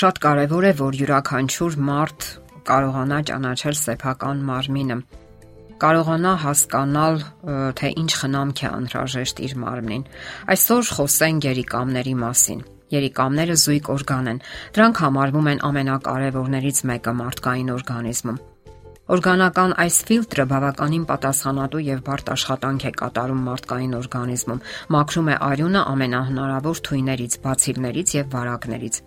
Շատ կարևոր է, որ յուրաքանչյուր մարդ կարողանա ճանաչել սեփական մարմինը, կարողանա հասկանալ, թե ինչ խնամք է անհրաժեշտ իր մարմնին։ Այսօր խոսենք երիկամների մասին։ Երիկամները զույգ օրգան են։ Դրանք համարվում են ամենակարևորներից մեկը մարդկային օրգանիզմում։ Օրգանական այս ֆիլտրը բավականին պատասխանատու եւ բարդ աշխատանք է կատարում մարդկային օրգանիզմում։ Մաքրում է արյունը ամենահնարավոր թույներից, բացիլներից եւ վարակներից։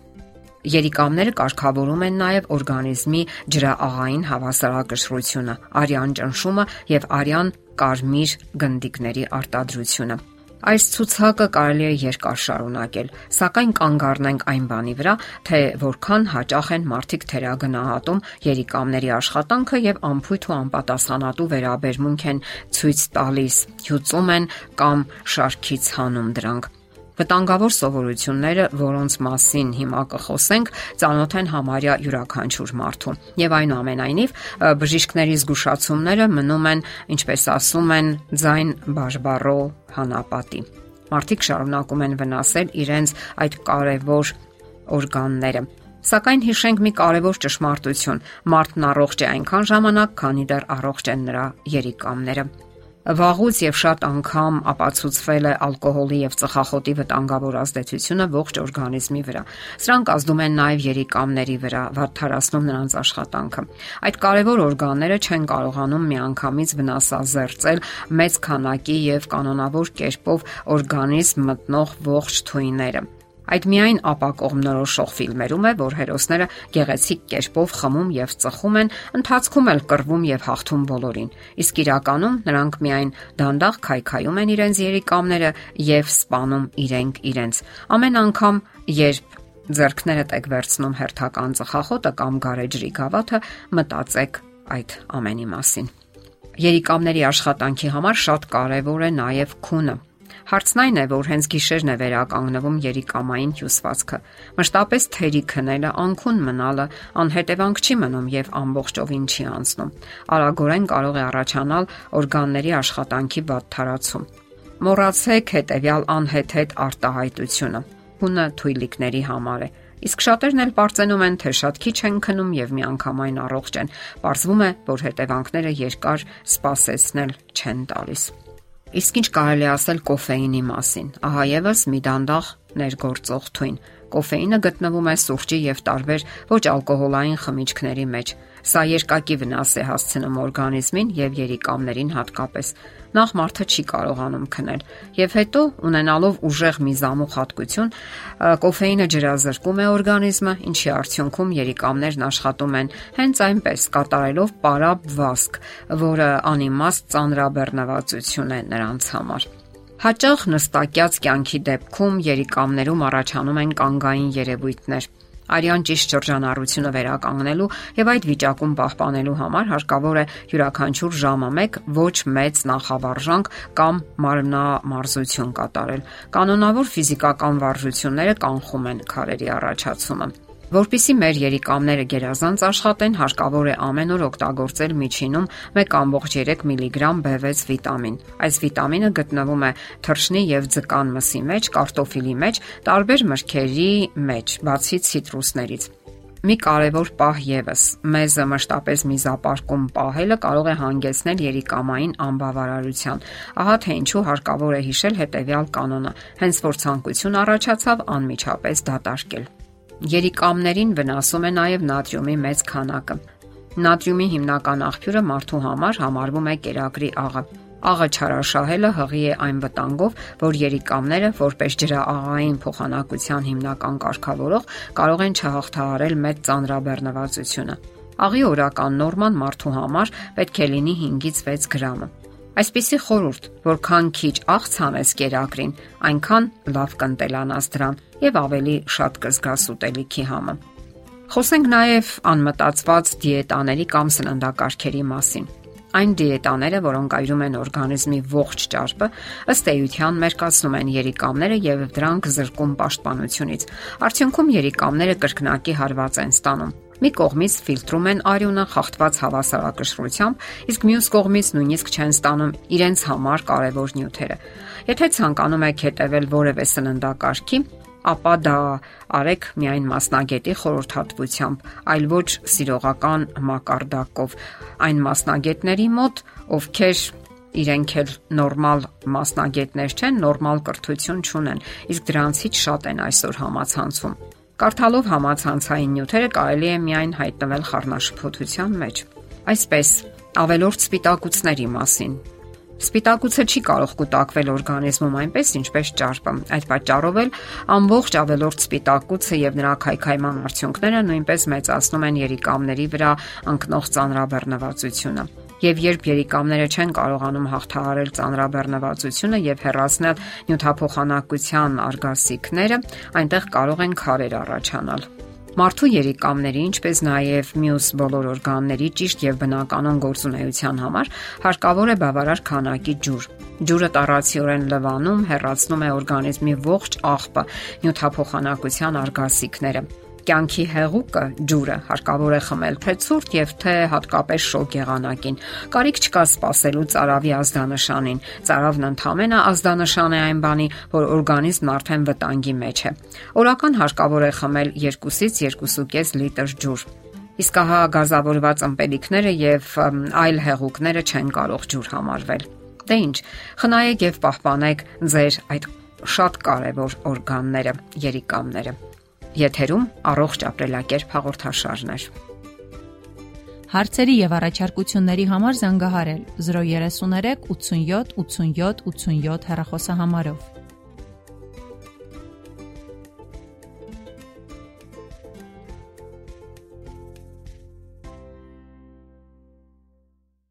Երիկամները կարգավորում են նաև օրգանիզմի ջրաաղային հավասարակշռությունը, արյան ճնշումը եւ արյան կարմիր գնդիկների արտադրությունը։ Այս ցուցակը կարելի է երկար շարունակել, սակայն կանգ առնենք այն բանի վրա, թե որքան հաճախ են մարդիկ թերագնահատում երիկամների աշխատանքը եւ անփույթ ու անպատասխանատու վերաբերմունք են ցույց տալիս, հյուծում են կամ շարքից հանում դրանք։ Վտանգավոր սովորությունները, որոնց մասին հիմա կխոսենք, ծանոթ են համարյա յուրաքանչյուր մարդու։ Եվ այնուամենայնիվ բժիշկների զգուշացումները մնում են, ինչպես ասում են, ձայն բաժբառո հանապատի։ Մարդիկ շարունակում են վնասել իրենց այդ կարևոր օրգանները։ Սակայն հիշենք մի կարևոր ճշմարտություն՝ մարդն առողջ է այնքան ժամանակ, քանի դեռ առողջ են նրա երիկամները։ Վաղուց եւ շատ անգամ ապացուցվել է ալկոհոլի եւ ծխախոտի վտանգավոր ազդեցությունը ողջ օրգանիզմի վրա։ Սրանք ազդում են նաեւ երիկամների վրա, վատթարացնում նրանց աշխատանքը։ Այդ կարևոր օրգանները չեն կարողանում միանգամից վնասազերծել մեծ քանակի եւ կանոնավոր կերպով օրգանիզմ մտնող ողջ թույները։ Այդ միայն ապակողմնորոշող ֆիլմերում է, որ հերոսները գեղեցիկ կերպով խմում եւ ծխում են, ընթացքում էլ կռվում եւ հաղթում բոլորին։ Իսկ իրականում նրանք միայն դանդաղ քայքայում են իրենց երիկամները եւ սպանում իրենք իրենց։ Ամեն անգամ, երբ ձերքներդ եք վերցնում հերթական ծխախոտը կամ գարեջրի գավաթը, մտածեք այդ ամենի մասին։ Երիկամների աշխատանքի համար շատ կարևոր է նաև քունը Հարցն այն է, որ հենց գիշերն է վերականգնվում երիկամային հյուսվածքը։ Մշտապես թերի քնելը, անքուն մնալը անհետևանք չի մնում եւ ամբողջովին չի անցնում։ Արագորեն կարող է առաջանալ օրգանների աշխատանքի բաթարացում։ Մոռացեք հետեւյալ անհեթեթ արտահայտությունը հունը թույլիկների համար է։ Իսկ շատերն էլ պարծենում են, թե շատ քիչ են քնում եւ միանգամայն առողջ են։ Պարզվում է, որ հետևանքները երկար սпасեցնել չեն տալիս։ Իսկ ինչ կարելի ասել կոֆեինի մասին։ Ահա եւս մի դանդաղ ներգործող թույն։ Կոֆեինը գտնվում է սուրճի եւ տարբեր ոչ ալկոհոլային խմիչքների մեջ։ Սա երկակի վնաս է հասցնում օրգանիզմին եւ երիկամներին հատկապես։ Նախ մարդը չի կարողանում քնել եւ հետո ունենալով ուժեղ մի զամուխ հատկություն, կոֆեինը ջրազրկում է օրգանիզմը, ինչի արդյունքում երիկամներն աշխատում են հենց այնպես կատարելով պարապ վասկ, որը անիմաստ ծանրաբեռնվածություն է նրանց համար։ Հաճախ նստակյաց կյանքի դեպքում երիկամներում առաջանում են կանգային երևույթներ Արյան ճիշտ շրջանառությունը վերականգնելու եւ այդ վիճակում պահպանելու համար հարկավոր է յուրաքանչյուր ժամը 1 ոչ մեծ նախավարժանք կամ մարմնամարզություն կատարել։ Կանոնավոր ֆիզիկական վարժությունները կանխում են քարերի առաջացումը։ Որպիսի մեր երիկամները գերազանց աշխատեն, հարկավոր է ամեն օր օգտագործել միջինում 1.3 միլիգրամ B6 վիտամին։ Այս վիտամինը գտնվում է թռչնի եւ ձկան մսի մեջ, կարտոֆիլի մեջ, տարբեր մրգերի մեջ, բացի ցիտրուսներից։ Մի կարևոր պահ եւս՝ մեզը մշտապես միզապարկում պահելը կարող է հանգեցնել երիկամային անբավարարության։ Ահա թե ինչու հարկավոր է հիշել հետեւյալ կանոնը. հենց որ ցանկություն առաջացավ, անմիջապես դատարկել։ Երիկամներին վնասում է նաև նատրիումի մեծ քանակը։ Նատրիումի հիմնական աղբյուրը մարդու համար համարվում է կերակրի աղը։ Աղը չարաշահելը հղի է այն վտանգով, որ երիկամները, որպես ջրաաղային փոխանակության հիմնական կարգավորող, կարող են չհաղթահարել մեծ ծանրաբեռնվածությունը։ Աղի օրական նորման մարդու համար պետք է լինի 5-ից 6 գրամը։ Այսպիսի խորուրդ, որքան քիչ աղ ցանես կերակրին, այնքան լավ կընտելանաս դրան եւ ավելի շատ կզգաս ուտելիքի համը։ Խոսենք նաև անմտածված դիետաների կամ սննդակարգերի մասին։ Այն դիետաները, որոնք այրում են օրգանիզմի ողջ ճարպը, ըստ էության մերկացնում են երիկամները եւ դրանք զրկում պաշտպանությունից։ Արդյունքում երիկամները կրկնակի հարված են ստանում Մի կողմից ֆիլտրում են արյունը խախտված հավասարակշռությամբ, իսկ մյուս կողմից նույնիսկ չեն ստանում իրենց համար կարևոր նյութերը։ Եթե ցանկանում եք հետևել որևէ սննդակարգի, ապա դա արեք միայն մասնագետի խորհրդատվությամբ, այլ ոչ սիրողական մակարդակով այն մասնագետների մոտ, ովքեր իրենք էլ նորմալ մասնագետներ չեն, նորմալ կրթություն չունեն, իսկ դրանցից շատ են այսօր համացանցում։ Կարդալով համացանցային նյութերը կարելի է միայն հայտնվել խառնաշփոթության մեջ։ Այսպես, ավելորդ սպիտակուցների մասին. Սպիտակուցը չի կարող կուտակվել օրգանիզմում այնպես, ինչպես ճարպը։ Այդ պատճառով էլ ամբողջ ավելորդ սպիտակուցը եւ նրա քայքայման արդյունքները նույնպես մեծացնում են երիկամների վրա ընկնող ծանրաբեռնվածությունը։ Եվ երբ երիկամները չեն կարողանում հաղթահարել ծանրաբեռնվածությունը եւ հեռացնել նյութափոխանակության արգասիքները, այնտեղ կարող են քարեր առաջանալ։ Մարդու երիկամների, ինչպես նաև մյուս բոլոր օրգանների ճիշտ եւ բնականon գործունեության համար հարկավոր է բավարար քանակի ջուր։ Ջուրը տարածիորեն լվանում, հեռացնում է օրգանիզմի ողջ աղբը, նյութափոխանակության արգասիքները Կյանքի հեղուկը ջուրը հարկավոր է խմել թե ցուրտ եւ թե հատկապես շոգ եղանակին։ Կարիք չկա սпасելու ծարավի ազդանշանին։ Ծարավն ընդհանրապես ազդանշան է այն բանի, որ օրգանիզմն արդեն վտանգի մեջ է։ Օրական հարկավոր է խմել 2-ից 2.5 լիտր ջուր։ Իսկ հա գազավորված ըմպելիքները եւ այլ հեղուկները չեն կարող ջուր համարվել։ Դե ի՞նչ, խնայեք եւ պահպանեք ձեր այդ շատ կարևոր օրգանները, երիկամները։ Եթերում առողջ ապրելակերպ հաղորդաշարներ։ Հարցերի եւ առաջարկությունների համար զանգահարել 033 87 87 87 հեռախոսահամարով։